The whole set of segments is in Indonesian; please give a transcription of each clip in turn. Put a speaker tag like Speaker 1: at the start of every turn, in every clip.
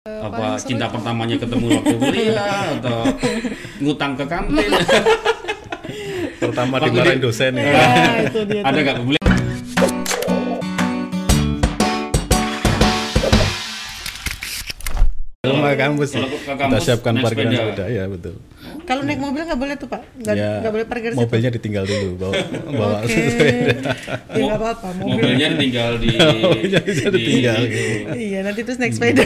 Speaker 1: apa cinta pertamanya ketemu waktu kuliah atau ngutang ke kantin
Speaker 2: Pertama dimarahin
Speaker 1: di-
Speaker 2: dosen ya.
Speaker 3: Ya, itu dia.
Speaker 1: ada nggak boleh
Speaker 2: Kalau ke kampus, ya, kita siapkan parkiran
Speaker 1: sepeda.
Speaker 2: ya betul.
Speaker 3: Kalau naik mobil nggak boleh tuh pak, nggak
Speaker 2: ya,
Speaker 3: boleh parkir situ.
Speaker 2: mobilnya ditinggal dulu, bawa, bawa
Speaker 3: Oke.
Speaker 2: sepeda.
Speaker 3: ya nggak apa-apa. Mobil.
Speaker 1: mobilnya tinggal di
Speaker 2: Mobilnya bisa
Speaker 1: di-
Speaker 2: ditinggal,
Speaker 1: di-
Speaker 2: gitu.
Speaker 3: Iya nanti terus naik sepeda.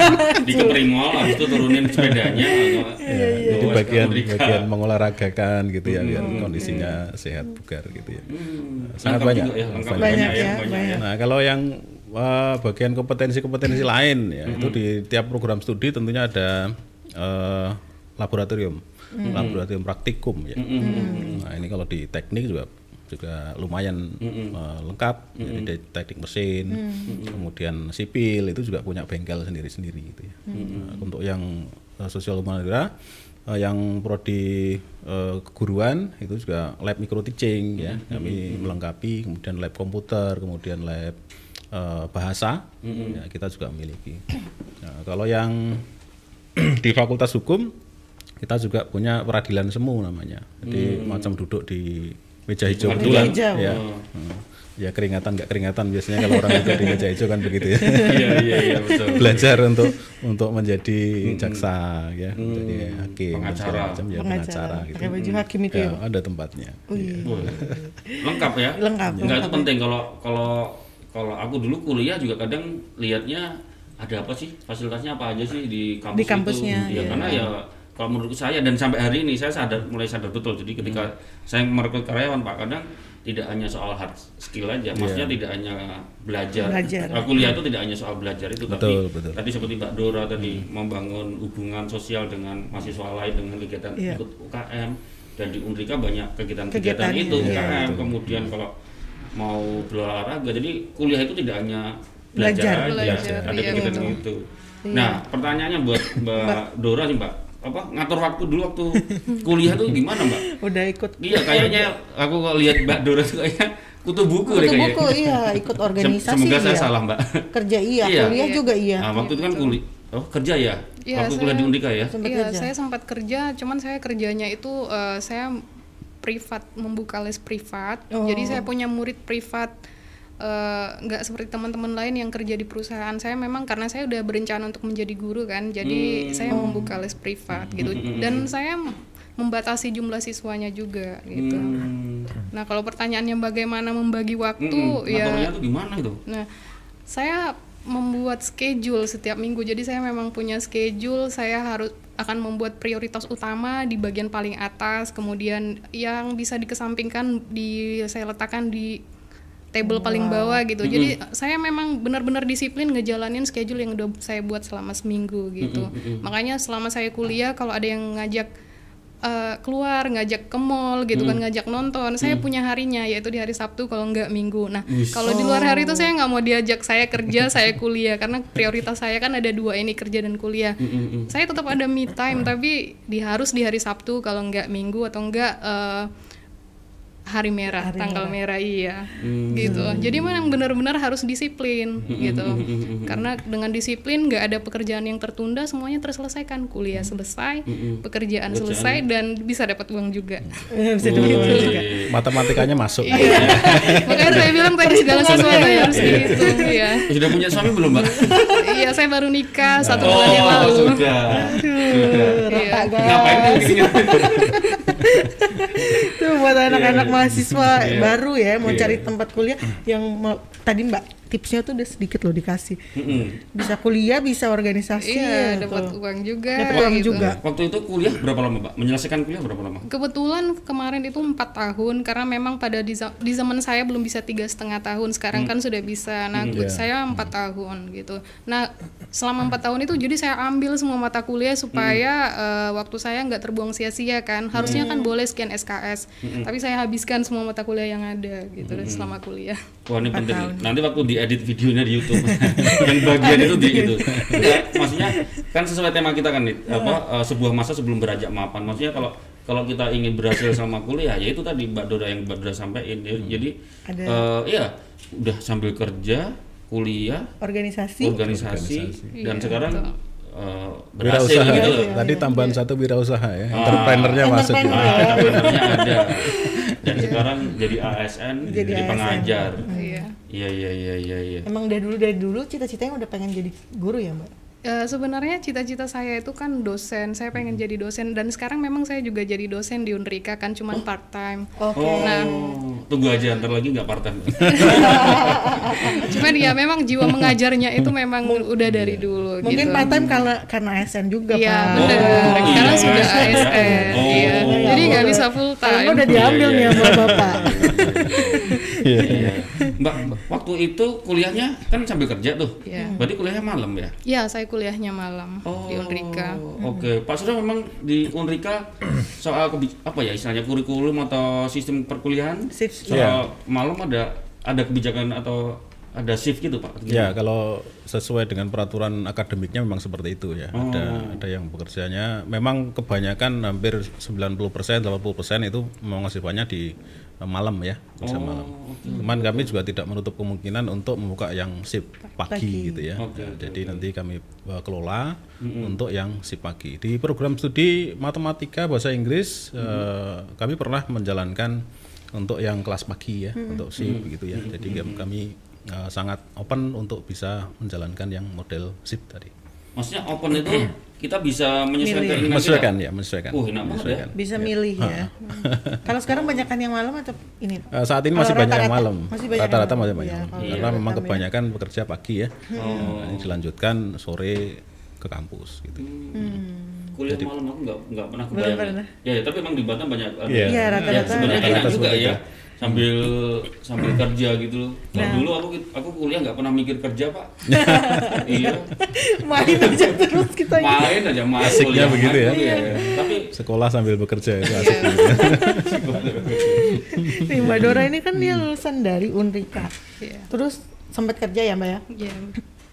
Speaker 1: di kepringol habis itu turunin sepedanya atau
Speaker 2: Ya, jadi
Speaker 1: bawa ke
Speaker 2: bagian
Speaker 1: Amerika.
Speaker 2: bagian mengolahragakan gitu ya biar kondisinya sehat bugar gitu ya.
Speaker 1: Hmm,
Speaker 2: Sangat
Speaker 1: lengkap
Speaker 2: banyak.
Speaker 1: juga ya,
Speaker 2: Banyak
Speaker 1: banyak,
Speaker 3: ya,
Speaker 1: ya, banyak ya.
Speaker 2: Nah, kalau yang eh, bagian kompetensi-kompetensi lain ya itu di tiap program studi tentunya ada eh, laboratorium, laboratorium praktikum ya. Nah, ini kalau di teknik juga juga lumayan eh, lengkap. Jadi di teknik mesin, kemudian sipil itu juga punya bengkel sendiri-sendiri gitu ya. Nah, untuk yang eh, sosial humaniora eh, yang prodi eh, keguruan itu juga lab micro teaching ya. Kami melengkapi kemudian lab komputer kemudian lab eh, bahasa. Ya, kita juga memiliki Nah, kalau yang di fakultas hukum kita juga punya peradilan semu namanya. Jadi macam duduk di meja hijau.
Speaker 1: Meja
Speaker 2: betulan
Speaker 3: hijau.
Speaker 2: ya Hmm. ya keringatan nggak keringatan. Biasanya kalau orang duduk di meja hijau kan begitu ya.
Speaker 1: Iya iya iya betul
Speaker 2: belajar untuk untuk menjadi jaksa ya. Menjadi hakim
Speaker 1: Pengacara.
Speaker 2: macam. Ya pengacara.
Speaker 3: Pengacara.
Speaker 2: gitu.
Speaker 3: Pakai baju hakim itu
Speaker 2: ya,
Speaker 3: ya.
Speaker 2: Ada tempatnya.
Speaker 3: Wih.
Speaker 1: Wah, lengkap ya?
Speaker 3: Lengkap,
Speaker 1: nggak itu penting. Kalau kalau kalau aku dulu kuliah juga kadang lihatnya ada apa sih? Fasilitasnya apa aja sih di kampus
Speaker 3: Di kampusnya,
Speaker 1: itu? Ya
Speaker 3: iya.
Speaker 1: karena ya kalau menurut saya dan sampai hari ini saya sadar mulai sadar betul jadi ketika
Speaker 2: Hmm.
Speaker 1: saya merekrut karyawan pak kadang tidak hanya soal hard skill aja maksudnya tidak hanya belajar,
Speaker 3: Belajar.
Speaker 1: Nah, kuliah itu tidak hanya soal belajar itu tapi
Speaker 2: Betul, betul.
Speaker 1: tadi seperti Mbak Dora tadi membangun hubungan sosial dengan mahasiswa lain dengan kegiatan
Speaker 3: Iya.
Speaker 1: ikut UKM dan di Unrika banyak kegiatan-kegiatan itu
Speaker 3: iya.
Speaker 1: UKM kemudian kalau mau berolahraga jadi kuliah itu tidak hanya belajar,
Speaker 3: Belajar.
Speaker 1: aja,
Speaker 4: Belajar,
Speaker 1: ada
Speaker 4: iya,
Speaker 1: kegiatan
Speaker 4: betul.
Speaker 1: itu nah pertanyaannya buat Mbak Dora sih Mbak apa ngatur waktu dulu waktu kuliah tuh gimana Mbak
Speaker 3: Udah ikut.
Speaker 1: iya kayaknya aku kalau lihat Mbak Dora tuh kayaknya kutu buku deh
Speaker 3: Kutu
Speaker 1: kayaknya
Speaker 3: buku iya ikut
Speaker 1: Sem-
Speaker 3: organisasi
Speaker 1: semoga saya
Speaker 3: iya.
Speaker 1: salah Mbak
Speaker 3: Kerja iya,
Speaker 1: Iya.
Speaker 3: kuliah
Speaker 4: Iya.
Speaker 3: juga iya.
Speaker 1: nah waktu itu kan kuliah oh kerja ya
Speaker 4: Iya,
Speaker 1: waktu
Speaker 4: saya-
Speaker 1: kuliah di Undika ya
Speaker 3: Sempat
Speaker 4: Iya,
Speaker 3: kerja.
Speaker 4: saya sempat kerja, cuman saya kerjanya itu eh, saya privat membuka les privat.
Speaker 3: Oh.
Speaker 4: Jadi saya punya murid privat eh, nggak seperti teman-teman lain yang kerja di perusahaan. Saya memang karena saya udah berencana untuk menjadi guru kan. Jadi saya membuka les privat gitu. Dan saya membatasi jumlah siswanya juga gitu.
Speaker 1: Hmm.
Speaker 4: Nah, kalau pertanyaannya bagaimana membagi waktu
Speaker 1: Mm-mm.
Speaker 4: ya
Speaker 1: Ngaturnya tuh gimana itu
Speaker 4: Nah, saya membuat schedule setiap minggu. Jadi saya memang punya schedule. Saya harus akan membuat prioritas utama di bagian paling atas, kemudian yang bisa dikesampingkan di saya letakkan di table paling bawah gitu. Jadi saya memang benar-benar disiplin ngejalanin schedule yang udah saya buat selama seminggu gitu. Makanya selama saya kuliah kalau ada yang ngajak eh, keluar, ngajak ke mall gitu kan, ngajak nonton, saya punya harinya yaitu di hari Sabtu kalau nggak Minggu. Nah, kalau di luar hari itu saya nggak mau diajak saya kerja, saya kuliah karena prioritas saya kan ada dua ini kerja dan kuliah. Saya tetap ada me time tapi di harus di hari Sabtu kalau nggak Minggu atau nggak eh, hari merah,
Speaker 3: Hari
Speaker 4: tanggal merah, iya, gitu. Jadi memang benar-benar harus disiplin, gitu. Karena dengan disiplin nggak ada pekerjaan yang tertunda, semuanya terselesaikan. Kuliah selesai, pekerjaan selesai, dan bisa dapat uang juga.
Speaker 3: Bisa dulu juga.
Speaker 2: matematikanya masuk
Speaker 4: Iya. Makanya saya bilang tadi segala sesuatu harus dihitung, ya.
Speaker 1: sudah punya suami belum Mbak
Speaker 4: Iya, saya baru nikah satu bulan yang
Speaker 1: oh
Speaker 4: lalu.
Speaker 1: sudah
Speaker 4: Iya.
Speaker 3: Rata guys.
Speaker 1: ngapain
Speaker 3: Itu buat anak-anak mahasiswa
Speaker 1: Iya.
Speaker 3: baru ya mau
Speaker 1: Iya.
Speaker 3: cari tempat kuliah yang mau, tadi Mbak tipsnya tuh udah sedikit loh dikasih. Bisa kuliah, bisa organisasi.
Speaker 4: Iya,
Speaker 3: ya,
Speaker 4: dapat uang juga.
Speaker 3: Dapat uang
Speaker 4: gitu.
Speaker 3: juga.
Speaker 1: waktu itu kuliah berapa lama Mbak menyelesaikan kuliah berapa lama
Speaker 4: Kebetulan kemarin itu empat tahun karena memang pada di, di zaman saya belum bisa tiga setengah tahun sekarang kan sudah bisa. Nah
Speaker 2: Iya.
Speaker 4: saya empat tahun gitu. Nah selama empat tahun itu jadi saya ambil semua mata kuliah supaya eh, waktu saya nggak terbuang sia-sia kan. Harusnya kan boleh sekian SKS, tapi saya habiskan semua mata kuliah yang ada gitu selama kuliah.
Speaker 1: Wah ini penting nih. Nanti waktu diedit videonya di YouTube yang bagian itu di itu. Enggak, maksudnya kan sesuai tema kita kan nih, apa eh, sebuah masa sebelum beranjak mapan. Maksudnya kalau kalau kita ingin berhasil sama kuliah ya itu tadi Mbak Dora yang Mbak Dora sampaikan. Ya, Jadi
Speaker 3: Ada.
Speaker 1: eh, iya udah sambil kerja, kuliah,
Speaker 3: Organisasi.
Speaker 1: organisasi,
Speaker 2: Organisasi.
Speaker 1: dan
Speaker 4: Iya,
Speaker 1: sekarang
Speaker 4: betul.
Speaker 1: Eh, berhasil
Speaker 2: Wirausaha.
Speaker 1: gitu loh.
Speaker 2: Tadi tambahan satu wirausaha ya. Entrepreneurnya masuk.
Speaker 1: Ah, entrepreneurnya ada. Dan sekarang jadi ASN,
Speaker 3: Jadi
Speaker 1: jadi,
Speaker 3: ASN.
Speaker 1: pengajar.
Speaker 4: Iya.
Speaker 1: Iya iya iya iya iya.
Speaker 3: Emang dari dulu dari dulu cita-citanya udah pengen jadi guru ya mbak?
Speaker 4: Eh, sebenarnya cita-cita saya itu kan dosen. Saya pengen jadi dosen dan sekarang memang saya juga jadi dosen di Unrika kan cuman part time.
Speaker 3: Oke.
Speaker 1: Oh,
Speaker 4: Nah.
Speaker 1: tunggu aja ntar lagi nggak part time.
Speaker 4: Cuman ya memang jiwa mengajarnya itu memang udah dari dulu
Speaker 3: Mungkin
Speaker 4: gitu.
Speaker 3: part time karena karena ASN juga
Speaker 4: Iya
Speaker 3: pak.
Speaker 4: benar.
Speaker 1: Oh,
Speaker 4: Karena
Speaker 1: iya,
Speaker 4: sudah
Speaker 1: ASN.
Speaker 4: ASN.
Speaker 1: Oh.
Speaker 4: Iya. Jadi nggak bisa full
Speaker 3: Kalau
Speaker 4: time.
Speaker 3: udah diambil
Speaker 1: Iya,
Speaker 3: nih
Speaker 1: iya.
Speaker 3: sama bapak.
Speaker 1: Iya. Mbak, Mbak, waktu itu kuliahnya kan sambil kerja tuh.
Speaker 4: Iya.
Speaker 1: Berarti kuliahnya malam ya?
Speaker 4: Ya saya kuliahnya malam di Unrika.
Speaker 1: Oh, Oke, Pak Surya memang di Unrika soal apa ya istilahnya kurikulum atau sistem perkuliahan soal malam ada ada kebijakan atau ada shift gitu Pak?
Speaker 2: Ya, kalau sesuai dengan peraturan akademiknya memang seperti itu ya. Ada ada yang bekerjanya memang kebanyakan hampir 90% 80% itu memang sifatnya di eh, malam ya, kerja malam. Cuman kami juga tidak menutup kemungkinan untuk membuka yang shift pagi, gitu ya.
Speaker 1: Oke, oke,
Speaker 2: Jadi nanti kami eh, kelola untuk yang shift pagi. Di program studi matematika bahasa Inggris eh, kami pernah menjalankan untuk yang kelas pagi ya, untuk shift gitu ya. Jadi kami- kami eh, sangat open untuk bisa menjalankan yang model shift tadi.
Speaker 1: Maksudnya open itu kita bisa menyesuaikan keinginan
Speaker 2: Menyesuaikan
Speaker 1: kita.
Speaker 2: ya, menyesuaikan.
Speaker 1: Oh, enak ya.
Speaker 3: Bisa milih ya. Kalau sekarang banyakan yang malam atau ini?
Speaker 2: Eh, saat ini
Speaker 3: Kalau
Speaker 2: masih banyak yang
Speaker 3: rata-rata-
Speaker 2: malam.
Speaker 3: masih banyak yang
Speaker 2: Rata-rata
Speaker 3: malam.
Speaker 2: masih banyak.
Speaker 3: Iya,
Speaker 2: Karena
Speaker 3: rata-rata
Speaker 2: memang
Speaker 3: ya.
Speaker 2: kebanyakan bekerja pagi ya.
Speaker 1: Oh.
Speaker 2: Ini dilanjutkan sore ke kampus gitu.
Speaker 1: Kuliah malam aku nggak nggak pernah kebayang.
Speaker 3: pernah.
Speaker 1: Ya, ya, tapi emang di Batam banyak.
Speaker 2: Iya.
Speaker 3: Iya,
Speaker 1: Ya,
Speaker 3: rata-rata.
Speaker 1: sebenarnya
Speaker 2: Rata-rata
Speaker 1: enak juga ya. Sambil sambil kerja gitu loh. Kalau
Speaker 3: Nah.
Speaker 1: dulu aku aku kuliah nggak pernah mikir kerja, Pak. iya.
Speaker 3: Main aja terus kita.
Speaker 1: Main aja masuk
Speaker 2: Asiknya
Speaker 1: kuliah,
Speaker 2: begitu ya.
Speaker 1: Iya. Tapi
Speaker 2: Sekolah sambil bekerja itu
Speaker 3: Iya.
Speaker 2: asik. gitu ya.
Speaker 3: Nih Mbak Dora ini kan dia lulusan dari Unrika.
Speaker 4: Iya.
Speaker 3: Terus sempat kerja ya Mbak ya?
Speaker 4: Iya.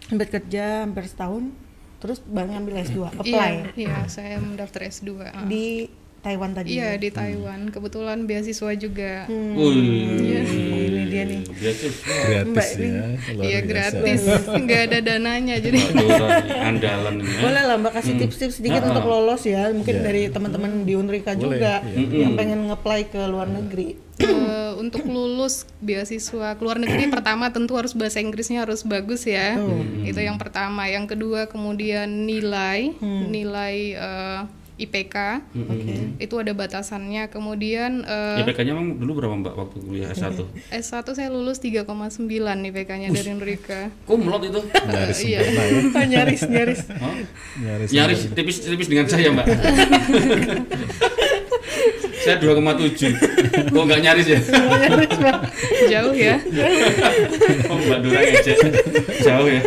Speaker 3: Sempat kerja hampir setahun. Terus baru ngambil S2, apply
Speaker 4: Iya, iya, saya mendaftar S2. ah.
Speaker 3: di Taiwan tadi.
Speaker 4: Iya, di Taiwan. Kebetulan beasiswa juga.
Speaker 3: Hmm.
Speaker 1: Wih.
Speaker 3: Ini dia nih.
Speaker 1: Beasiswa.
Speaker 2: Gratis
Speaker 3: Mbak,
Speaker 2: ya.
Speaker 4: Iya, gratis. Nggak ada dananya jadi.
Speaker 1: Andalan ini. ya.
Speaker 3: Boleh lah Mbak kasih tips-tips sedikit
Speaker 1: Nah,
Speaker 3: untuk lolos ya. Mungkin
Speaker 2: Iya.
Speaker 3: dari teman-teman di Unrika
Speaker 2: Boleh,
Speaker 3: juga
Speaker 2: iya.
Speaker 3: yang pengen nge-apply ke luar negeri.
Speaker 4: Eh, untuk lulus beasiswa ke luar negeri pertama tentu harus bahasa Inggrisnya harus bagus ya itu yang pertama yang kedua kemudian nilai nilai eh, IPK itu ada batasannya kemudian eh,
Speaker 1: IPK-nya emang dulu berapa Mbak waktu kuliah S1?
Speaker 4: S1 saya lulus 3,9 IPK-nya dari Nurika
Speaker 1: Kumlot itu.
Speaker 2: Nyaris
Speaker 4: Iya.
Speaker 2: sempurna ya.
Speaker 3: nyaris nyaris.
Speaker 2: Nyaris.
Speaker 1: Nyaris tipis-tipis dengan saya, Mbak. Saya 2,7. Kok nggak nyaris ya?
Speaker 3: nyaris
Speaker 4: jauh ya
Speaker 1: Oh, Mbak Dora ngecek. Jauh ya.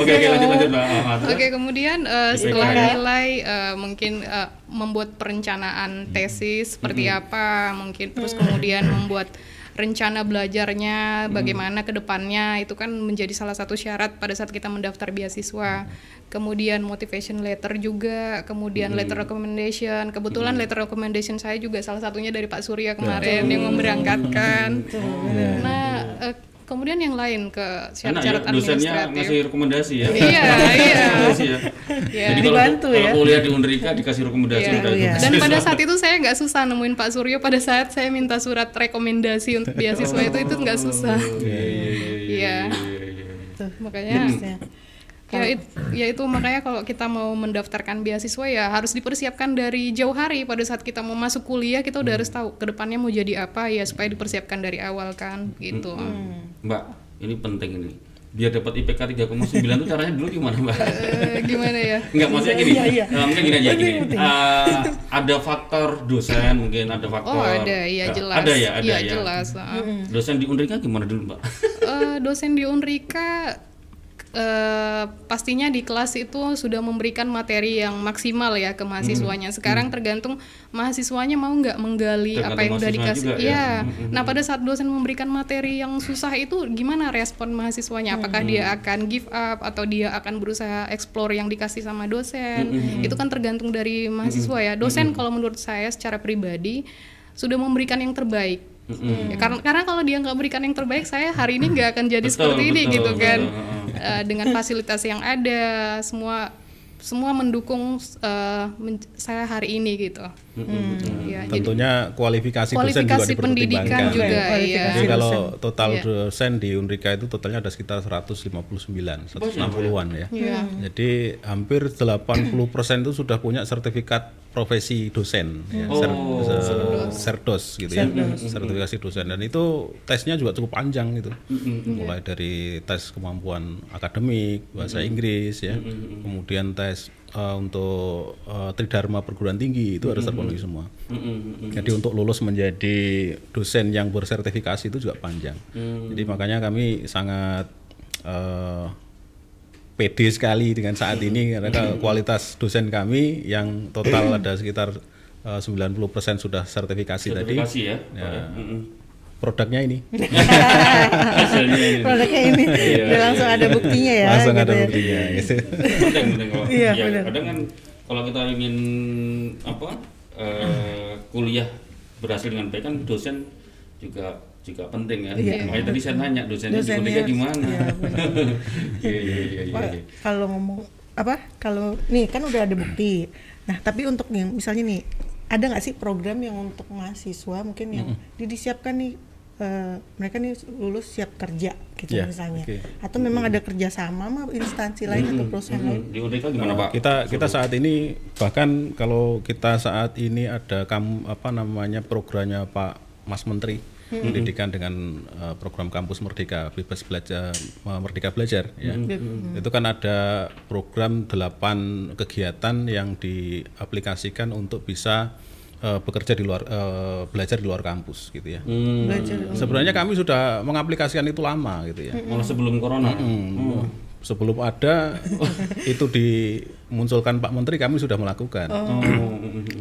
Speaker 1: Oke, oke lanjut lanjut, Mbak. Ah, ah?
Speaker 4: Oke, kemudian eh, setelah
Speaker 1: IPK.
Speaker 4: nilai eh, mungkin eh, membuat perencanaan tesis seperti apa, mungkin terus kemudian membuat rencana belajarnya bagaimana ke depannya itu kan menjadi salah satu syarat pada saat kita mendaftar beasiswa. Kemudian motivation letter juga, kemudian letter recommendation. Kebetulan letter recommendation saya juga salah satunya dari Pak Surya kemarin yang memberangkatkan. Nah, eh, kemudian yang lain ke
Speaker 1: Enak ya,
Speaker 4: syarat-syarat
Speaker 1: dosennya
Speaker 4: administratif.
Speaker 1: ngasih rekomendasi ya.
Speaker 4: Iya, iya.
Speaker 1: Ya.
Speaker 4: Iya.
Speaker 1: Jadi kalau,
Speaker 3: Dibantu
Speaker 1: kalau
Speaker 3: ya.
Speaker 1: kuliah di Unrika dikasih rekomendasi udah.
Speaker 3: Iya.
Speaker 4: Dan pada saat itu saya nggak susah nemuin Pak Suryo. Pada saat saya minta surat rekomendasi untuk beasiswa itu itu nggak susah.
Speaker 1: Iya, iya, iya, iya,
Speaker 4: Iya.
Speaker 1: iya, iya.
Speaker 3: Tuh,
Speaker 4: Makanya. Ya, it- ya itu makanya kalau kita mau mendaftarkan beasiswa ya harus dipersiapkan dari jauh hari. Pada saat kita mau masuk kuliah kita udah harus tahu ke depannya mau jadi apa ya supaya dipersiapkan dari awal kan gitu.
Speaker 1: Mbak, ini penting ini. Biar dapat IPK 3,9 itu caranya dulu gimana, Mbak?
Speaker 4: Eh, gimana ya?
Speaker 1: Enggak, maksudnya gini.
Speaker 3: Iya, iya.
Speaker 1: eh, mungkin gini aja gini. Eh, ada faktor dosen, mungkin ada faktor
Speaker 4: Oh ada, ya jelas.
Speaker 1: Ada ya, ada
Speaker 4: Iya,
Speaker 1: ya.
Speaker 4: jelas. ah.
Speaker 1: Dosen di Unrika gimana dulu, Mbak?
Speaker 4: Eh, dosen di Unrika eh, pastinya di kelas itu sudah memberikan materi yang maksimal ya ke mahasiswanya. Sekarang tergantung mahasiswanya mau nggak menggali
Speaker 1: Tergantung
Speaker 4: apa yang udah dikasih.
Speaker 1: juga ya.
Speaker 4: Iya.
Speaker 1: Mm-mm.
Speaker 4: Nah pada saat dosen memberikan materi yang susah itu gimana respon mahasiswanya? Apakah dia akan give up atau dia akan berusaha explore yang dikasih sama dosen? Itu kan tergantung dari mahasiswa ya. Dosen kalau menurut saya secara pribadi sudah memberikan yang terbaik. Ya, karena karena kalau dia nggak berikan yang terbaik, saya hari ini nggak akan jadi
Speaker 1: Betul,
Speaker 4: seperti ini
Speaker 1: betul,
Speaker 4: gitu kan.
Speaker 1: betul.
Speaker 4: Eh, dengan fasilitas yang ada, semua semua mendukung men- saya hari ini gitu. Ya, jadi
Speaker 2: Tentunya kualifikasi, dosen juga
Speaker 4: kualifikasi pendidikan
Speaker 2: dipertimbangkan.
Speaker 4: juga,
Speaker 3: Kualifikasi
Speaker 4: iya.
Speaker 2: Jadi kalau total
Speaker 4: Iya.
Speaker 2: dosen di Unrika itu totalnya ada sekitar 159, 160-an ya.
Speaker 4: Iya.
Speaker 2: Jadi hampir 80% itu sudah punya sertifikat profesi dosen, ya, ser- se- serdos. gitu ya, sertifikasi dosen. Dan itu tesnya juga cukup panjang gitu, mulai dari tes kemampuan akademik, bahasa Inggris ya, kemudian tes eh, untuk eh, tridharma perguruan tinggi itu harus terpenuhi semua. Jadi untuk lulus menjadi dosen yang bersertifikasi itu juga panjang. Jadi makanya kami sangat eh, pede sekali dengan saat ini karena ka- kualitas dosen kami yang total ada sekitar eh, 90% sudah sertifikasi, tadi.
Speaker 1: sertifikasi ya,
Speaker 2: Ya.
Speaker 1: Mm-mm.
Speaker 2: Produknya ini
Speaker 3: Produknya ini udah langsung ada buktinya ya.
Speaker 2: langsung
Speaker 3: gitu
Speaker 2: ada
Speaker 3: ya.
Speaker 2: buktinya. gitu.
Speaker 1: penting penting kalau
Speaker 3: Iya,
Speaker 1: ya,
Speaker 3: benar.
Speaker 1: kadang kan kalau kita ingin apa eh, kuliah berhasil dengan baik kan dosen juga juga penting ya makanya tadi saya nanya dosennya,
Speaker 3: Dosennya,
Speaker 1: di gimana
Speaker 3: iya,
Speaker 1: iya iya iya iya iya.
Speaker 3: kalau ngomong apa kalau nih kan udah ada bukti nah tapi untuk yang misalnya nih ada nggak sih program yang untuk mahasiswa mungkin yang di- disiapkan nih eh, mereka nih lulus siap kerja gitu
Speaker 2: Ya,
Speaker 3: misalnya.
Speaker 2: oke.
Speaker 3: atau memang ada kerjasama sama instansi lain atau perusahaan lain?
Speaker 1: Di Unrika gimana pak?
Speaker 2: kita kita saat ini bahkan kalau kita saat ini ada kam apa namanya programnya Pak Mas Menteri pendidikan dengan uh, program kampus Merdeka bebas belajar uh, Merdeka belajar ya. Itu kan ada program delapan kegiatan yang diaplikasikan untuk bisa uh, bekerja di luar uh, belajar di luar kampus gitu ya.
Speaker 1: Hmm,
Speaker 3: belajar
Speaker 2: sebenarnya kami sudah mengaplikasikan itu lama gitu ya.
Speaker 1: Malah sebelum corona.
Speaker 2: Hmm. Sebelum ada itu dimunculkan Pak Menteri kami sudah melakukan.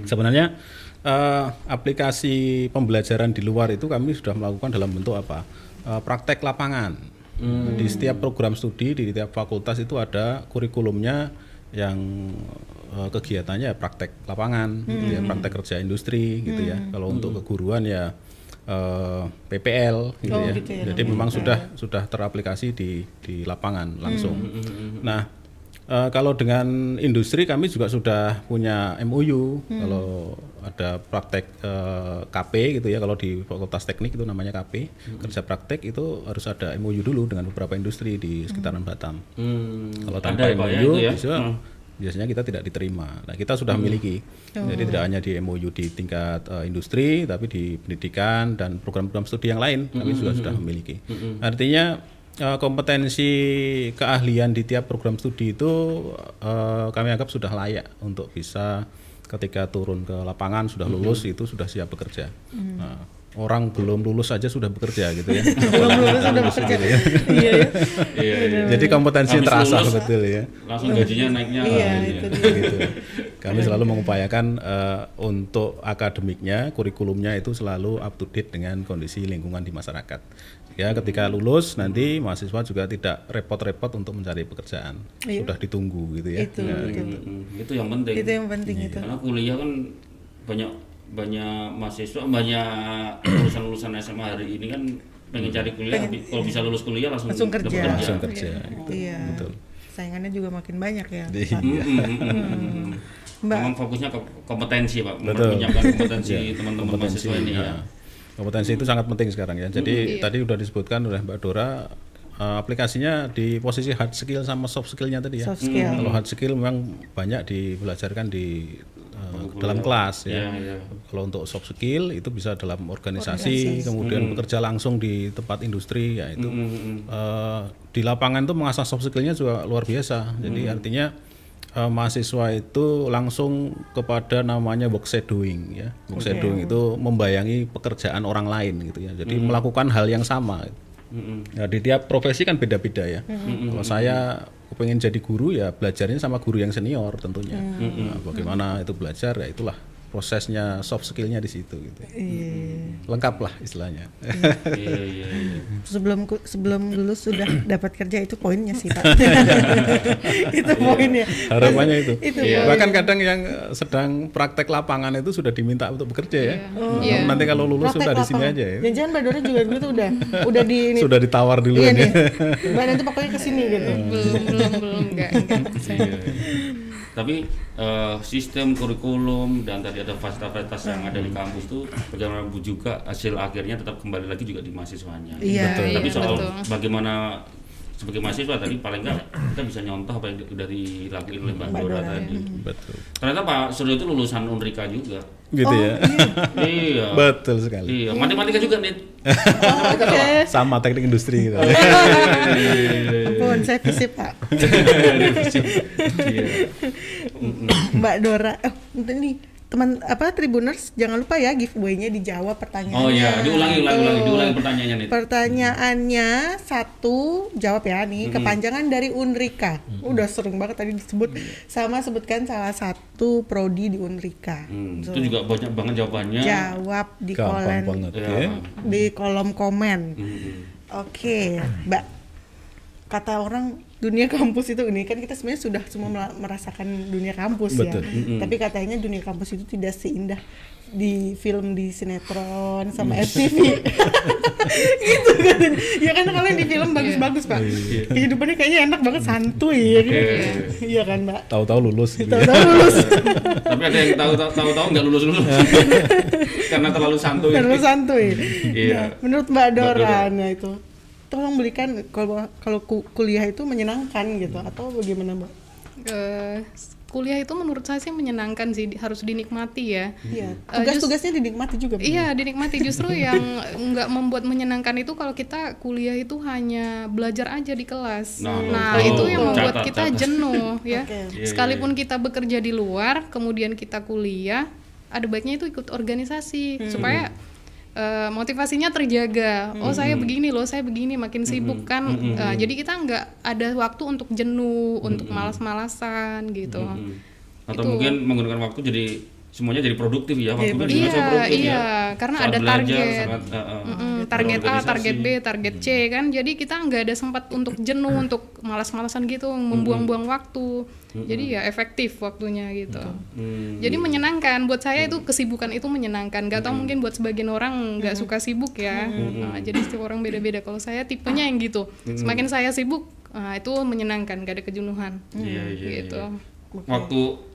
Speaker 2: Sebenarnya eh, aplikasi pembelajaran di luar itu kami sudah melakukan dalam bentuk apa? Eh, praktek lapangan. Di setiap program studi di tiap fakultas itu ada kurikulumnya yang eh, kegiatannya ya praktek lapangan, gitu ya, praktek kerja industri gitu ya. Kalau untuk keguruan ya eh, PPL gitu
Speaker 3: Oh,
Speaker 2: ya.
Speaker 3: gitu ya.
Speaker 2: Jadi memang sudah sudah teraplikasi di di lapangan langsung. Nah, eh, kalau dengan industri kami juga sudah punya MOU. Kalau ada praktek eh, KP gitu ya, kalau di Fakultas Teknik itu namanya KP, kerja praktek itu harus ada MOU dulu dengan beberapa industri di sekitaran Batam.
Speaker 1: Hmm,
Speaker 2: Kalau
Speaker 1: ada
Speaker 2: tanpa
Speaker 1: ya, ya,
Speaker 2: MOU
Speaker 1: itu ya?
Speaker 2: bisa-
Speaker 1: Hmm.
Speaker 2: Biasanya kita tidak diterima. Nah, kita sudah memiliki. Jadi tidak hanya di MOU di tingkat eh, industri, tapi di pendidikan dan program-program studi yang lain kami juga sudah memiliki. Artinya eh, kompetensi keahlian di tiap program studi itu eh, kami anggap sudah layak untuk bisa ketika turun ke lapangan sudah lulus itu sudah siap bekerja. Nah, orang belum lulus saja sudah bekerja gitu ya.
Speaker 3: belum lulus sudah bekerja iya ya.
Speaker 1: iya iya
Speaker 2: Jadi kompetensi
Speaker 1: Habis
Speaker 2: terasa
Speaker 1: lulus,
Speaker 2: betul ya.
Speaker 1: langsung gajinya naiknya
Speaker 3: Iya, itu
Speaker 1: ya.
Speaker 2: gitu. Kami selalu mengupayakan eh, untuk akademiknya, kurikulumnya itu selalu up to date dengan kondisi lingkungan di masyarakat. Ya, ketika lulus nanti mahasiswa juga tidak repot-repot untuk mencari pekerjaan.
Speaker 3: Iya.
Speaker 2: Sudah ditunggu gitu ya.
Speaker 3: Itu,
Speaker 2: Nah,
Speaker 3: itu.
Speaker 2: gitu.
Speaker 1: Itu yang penting
Speaker 3: itu yang penting itu
Speaker 1: karena kuliah kan banyak banyak mahasiswa banyak lulusan-lulusan SMA hari ini kan pengen cari kuliah tapi kalau bisa lulus kuliah langsung,
Speaker 3: Langsung
Speaker 1: dapat
Speaker 3: kerja.
Speaker 2: Langsung kerja. gitu.
Speaker 3: iya
Speaker 2: Betul.
Speaker 3: saingannya juga makin banyak ya
Speaker 2: Iya.
Speaker 3: Mbak.
Speaker 1: memang fokusnya ke kompetensi pak
Speaker 2: Betul.
Speaker 1: menyiapkan kompetensi teman-teman
Speaker 2: kompetensi
Speaker 1: mahasiswa ini ya
Speaker 2: ya. kompetensi itu sangat penting sekarang ya jadi tadi udah disebutkan oleh Mbak Dora eh, aplikasinya di posisi hard skill sama soft skillnya tadi ya
Speaker 3: Soft skill.
Speaker 2: kalau hard skill memang banyak dibelajarkan di eh, dalam kelas ya.
Speaker 1: Iya, iya.
Speaker 2: kalau untuk soft skill itu bisa dalam organisasi, kemudian bekerja langsung di tempat industri ya itu. Eh, di lapangan tuh mengasah soft skillnya juga luar biasa. Jadi artinya eh, mahasiswa itu langsung kepada namanya work shadowing ya. Work shadowing itu membayangi pekerjaan orang lain gitu ya. Jadi melakukan hal yang sama. Nah, di tiap profesi kan beda-beda ya. Kalau saya pengen jadi guru ya belajarnya sama guru yang senior tentunya. Nah, bagaimana itu belajar? Ya itulah prosesnya soft skillnya di situ gitu.
Speaker 3: Iya.
Speaker 2: Lengkap lah istilahnya.
Speaker 1: iya iya iya
Speaker 3: sebelum ku- sebelum lulus sudah dapat kerja itu poinnya sih pak itu poinnya
Speaker 2: Harapannya itu.
Speaker 3: itu
Speaker 2: Bahkan kadang yang sedang praktek lapangan itu sudah diminta untuk bekerja ya.
Speaker 4: Iya.
Speaker 2: Nanti kalau lulus
Speaker 3: Praktek
Speaker 2: sudah di sini aja ya.
Speaker 3: jangan-jangan mbak Dora juga dulu tuh udah udah di ini
Speaker 2: Sudah ditawar
Speaker 3: iya
Speaker 2: duluan
Speaker 3: nih
Speaker 2: ya.
Speaker 3: mbak nanti pokoknya ke sini gitu
Speaker 4: belum belum belum enggak enggak saya
Speaker 1: Iya. Tapi eh, sistem kurikulum dan tadi ada fasilitas-fasilitas yang ada di kampus itu bagaimanapun juga hasil akhirnya tetap kembali lagi juga di mahasiswanya.
Speaker 3: Iya,
Speaker 2: Betul.
Speaker 1: Tapi
Speaker 4: Iya,
Speaker 1: soal
Speaker 4: betul.
Speaker 1: bagaimana sebagai mahasiswa tadi paling nggak kita bisa nyontoh apa yang udah dilakuin oleh Mbak Dora tadi.
Speaker 2: Betul.
Speaker 1: Ternyata Pak Suryo itu lulusan Unrika juga.
Speaker 2: Gitu
Speaker 3: Oh,
Speaker 2: ya.
Speaker 1: iya.
Speaker 2: Betul sekali.
Speaker 1: Iya, matematika juga nih.
Speaker 3: Oh, Oke.
Speaker 2: Sama teknik industri gitu.
Speaker 3: Ampun, saya visip pak.
Speaker 1: Iya.
Speaker 3: Mbak Dora, eh ini teman apa Tribuners jangan lupa ya giveaway-nya dijawab pertanyaannya.
Speaker 1: Oh iya, diulangi, ulangi, ulangi, diulangi pertanyaannya nih.
Speaker 3: Pertanyaannya satu jawab ya nih kepanjangan dari Unrika. Udah sering banget tadi disebut sama sebutkan salah satu prodi di Unrika.
Speaker 1: Hmm,
Speaker 3: Tuh.
Speaker 1: itu juga banyak banget jawabannya.
Speaker 3: Jawab di kolom
Speaker 2: banget
Speaker 1: Ya.
Speaker 2: ya.
Speaker 3: di kolom komen.
Speaker 1: Hmm.
Speaker 3: Oke, Mbak. Kata orang dunia kampus itu ini kan kita sebenarnya sudah semua merasakan dunia kampus
Speaker 2: Betul.
Speaker 3: ya. Tapi katanya dunia kampus itu tidak seindah di film di sinetron sama FTV. gitu katanya. Ya kan kalian di film bagus-bagus, Pak. Kehidupannya kayaknya enak banget santuy ya. gitu.
Speaker 1: Iya.
Speaker 3: Iya kan, Mbak?
Speaker 2: Tahu-tahu lulus gitu ya.
Speaker 3: Tahu-tahu lulus
Speaker 1: Tapi ada yang tahu tahu tahu tahu nggak lulus lulus karena terlalu santuy.
Speaker 3: terlalu santuy.
Speaker 1: Iya.
Speaker 3: Nah, menurut Mbak Dora,
Speaker 1: Dora.
Speaker 3: nah itu tolong belikan kalau kalau ku- kuliah itu menyenangkan gitu atau bagaimana, Mbak?
Speaker 4: Eh, kuliah itu menurut saya sih menyenangkan sih di- harus dinikmati ya
Speaker 3: Iya,
Speaker 4: Eh,
Speaker 3: tugas-tugasnya dinikmati juga.
Speaker 4: Iya dinikmati justru yang nggak membuat menyenangkan itu kalau kita kuliah itu hanya belajar aja di kelas.
Speaker 1: Nah,
Speaker 4: Nah,
Speaker 1: betul.
Speaker 4: itu yang membuat
Speaker 1: Catat,
Speaker 4: kita
Speaker 1: catat.
Speaker 4: jenuh ya.
Speaker 3: Oke.
Speaker 1: Iya,
Speaker 4: Sekalipun kita bekerja di luar, kemudian kita kuliah, ada baiknya itu ikut organisasi supaya eh, motivasinya terjaga. Oh saya begini loh, saya begini makin sibuk kan. Eh, jadi kita nggak ada waktu untuk jenuh, untuk malas-malasan gitu.
Speaker 1: Hmm. Atau mungkin menggunakan waktu jadi semuanya jadi produktif ya waktu itu
Speaker 4: Iya,
Speaker 1: juga sangat produktif
Speaker 4: iya,
Speaker 1: ya.
Speaker 4: karena
Speaker 1: Saat
Speaker 4: ada
Speaker 1: belajar,
Speaker 4: target.
Speaker 1: sangat, eh, eh,
Speaker 4: Mm, target A, target B, target C kan. Jadi kita nggak ada sempat untuk jenuh, untuk malas-malasan gitu, membuang-buang waktu. Jadi ya efektif waktunya gitu.
Speaker 1: Hmm.
Speaker 4: Jadi menyenangkan buat saya itu kesibukan itu menyenangkan. Gak tau mungkin buat sebagian orang nggak suka sibuk ya. Nah, jadi setiap orang beda-beda. Kalau saya tipenya yang gitu. Semakin saya sibuk, nah, itu menyenangkan, gak ada kejenuhan.
Speaker 1: Iya, iya,
Speaker 4: gitu.
Speaker 1: iya. Waktu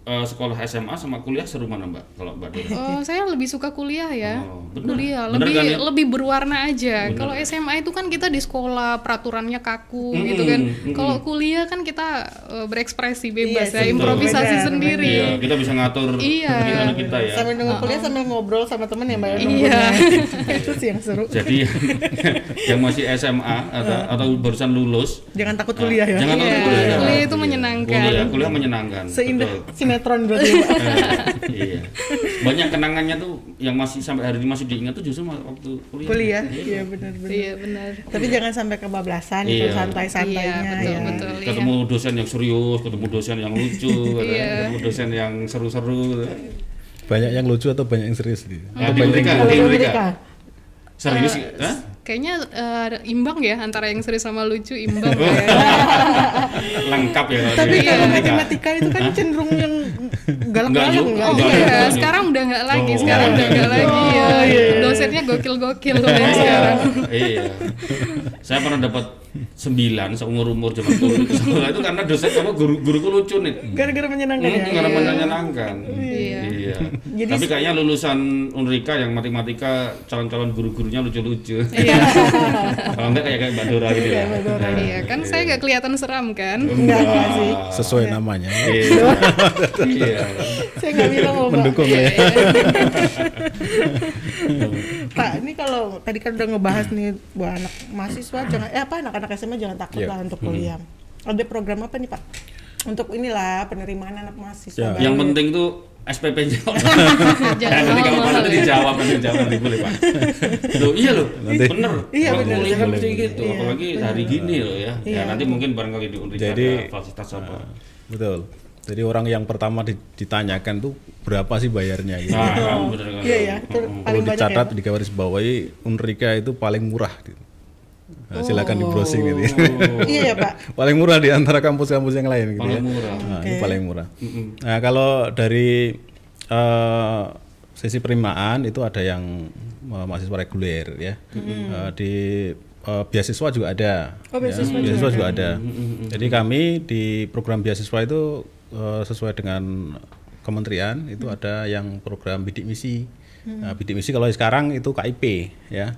Speaker 1: eh, sekolah SMA sama kuliah seru mana Mbak kalau Mbak Dora?
Speaker 4: Oh, saya lebih suka kuliah ya.
Speaker 1: Oh, bener.
Speaker 4: kuliah
Speaker 1: Bener
Speaker 4: lebih
Speaker 1: kan ya?
Speaker 4: lebih berwarna aja. Kalau SMA itu kan kita di sekolah peraturannya kaku gitu kan. Kalau kuliah kan kita eh, berekspresi bebas
Speaker 3: Iya
Speaker 4: ya, improvisasi
Speaker 3: benar,
Speaker 4: sendiri.
Speaker 1: Iya, kita bisa ngatur
Speaker 4: Iya.
Speaker 1: pikiran kita ya.
Speaker 3: Sambil nunggu kuliah sambil ngobrol sama temen ya, Mbak. ya,
Speaker 4: Iya.
Speaker 3: itu sih yang seru.
Speaker 1: Jadi yang masih SMA atau atau barusan lulus
Speaker 3: Jangan takut kuliah ya.
Speaker 1: Jangan
Speaker 4: Iya,
Speaker 1: takut kuliah.
Speaker 4: kuliah itu menyenangkan.
Speaker 1: Kuliah, kuliah menyenangkan.
Speaker 3: Seindah
Speaker 1: betul.
Speaker 3: Sinetron berarti, Mbak.
Speaker 1: iya. Banyak kenangannya tuh yang masih sampai hari ini masih diingat tuh justru waktu kuliah.
Speaker 3: kuliah. Iya, benar-benar.
Speaker 4: Iya benar.
Speaker 3: Tapi jangan sampai kebablasan
Speaker 1: Iya.
Speaker 3: itu santai-santainya
Speaker 4: Iya, betul,
Speaker 3: ya.
Speaker 4: betul. iya.
Speaker 1: Ketemu dosen yang serius, ketemu dosen yang lucu,
Speaker 4: Iya.
Speaker 1: ketemu dosen yang seru-seru.
Speaker 2: Banyak yang lucu atau banyak yang serius nih?
Speaker 1: Nah,
Speaker 2: Atau
Speaker 1: di
Speaker 2: banyak yang
Speaker 1: di Serius Hah?
Speaker 4: Kayaknya eh, imbang ya antara yang serius sama lucu imbang ya.
Speaker 1: Lengkap ya
Speaker 3: Tapi
Speaker 1: di
Speaker 3: kalau matematika itu kan cenderung yang galak-galak?
Speaker 4: Oh iya, sekarang udah nggak lagi,
Speaker 1: Oh.
Speaker 4: sekarang udah nggak lagi
Speaker 3: Oh,
Speaker 4: ya.
Speaker 3: iya, iya.
Speaker 4: Dosennya gokil-gokil
Speaker 1: Iya,
Speaker 4: sekarang.
Speaker 1: iya. Saya pernah dapat 9 seumur umur zaman dulu itu sekolah itu karena dosen apa guru guruku lucu nih.
Speaker 3: Gara-gara menyenangkan ya.
Speaker 1: Hmm, karena menyenangkan.
Speaker 4: Iya.
Speaker 1: Iya.
Speaker 3: Jadi-
Speaker 1: Tapi kayaknya lulusan Unrika yang matematika calon-calon guru-gurunya lucu-lucu.
Speaker 4: Iya.
Speaker 1: Kalau enggak kayak kayak Mbak Dora gitu ya.
Speaker 3: Mbak Dora.
Speaker 1: Nah,
Speaker 4: Iya, kan saya nggak kelihatan seram kan?
Speaker 3: Enggak, enggak sih.
Speaker 2: sesuai namanya.
Speaker 1: Iya. Iya.
Speaker 3: Saya nggak bilang Mbak.
Speaker 2: Mendukung ya.
Speaker 3: Pak, ini kalau tadi kan udah ngebahas nih buat anak mahasiswa jangan eh apa anak-anak SMA jangan takut
Speaker 2: Iya.
Speaker 3: lah untuk kuliah. Ada program apa nih, Pak? Untuk inilah penerimaan anak mahasiswa.
Speaker 2: Ya.
Speaker 3: baru.
Speaker 1: Yang penting tuh SPP-nya.
Speaker 4: Jangan
Speaker 1: nanti kalau
Speaker 4: mahal-mahal
Speaker 1: nanti
Speaker 4: ya.
Speaker 1: dijawab nanti dijawab nanti boleh pak. Loh iya loh,
Speaker 2: Nanti.
Speaker 1: bener.
Speaker 3: Iya, bener.
Speaker 1: Kuliah kan mesti gitu,
Speaker 3: Iya,
Speaker 1: apalagi hari gini loh ya.
Speaker 3: Iya.
Speaker 1: Ya nanti mungkin barangkali di Unrika
Speaker 2: Jadi-
Speaker 1: ada fasilitas apa.
Speaker 2: Betul. Jadi orang yang pertama di- ditanyakan tuh berapa sih bayarnya gitu.
Speaker 1: Nah, bener kan.
Speaker 3: Iya ya, itu
Speaker 1: Mm-mm.
Speaker 2: Perlu
Speaker 3: paling banyak
Speaker 2: dicatat
Speaker 3: ya.
Speaker 2: di garis bawahi Unrika itu paling murah gitu. Nah, silakan di browsing gitu.
Speaker 1: Oh,
Speaker 3: Iya ya, Pak.
Speaker 2: paling murah di antara kampus-kampus yang lain gitu
Speaker 1: paling
Speaker 2: ya.
Speaker 1: murah.
Speaker 2: Nah, ini
Speaker 3: Oke.
Speaker 2: paling murah.
Speaker 1: Mm-mm.
Speaker 2: Nah, kalau dari eh, sisi penerimaan itu ada yang eh, mahasiswa reguler ya. Eh, di eh, beasiswa juga ada.
Speaker 3: Oh, beasiswa
Speaker 2: ya.
Speaker 3: juga
Speaker 2: Beasiswa
Speaker 3: ada.
Speaker 2: juga ada. Jadi kami di program beasiswa itu eh, sesuai dengan kementerian itu ada yang program bidik misi. Nah, bidik misi kalau sekarang itu KIP ya.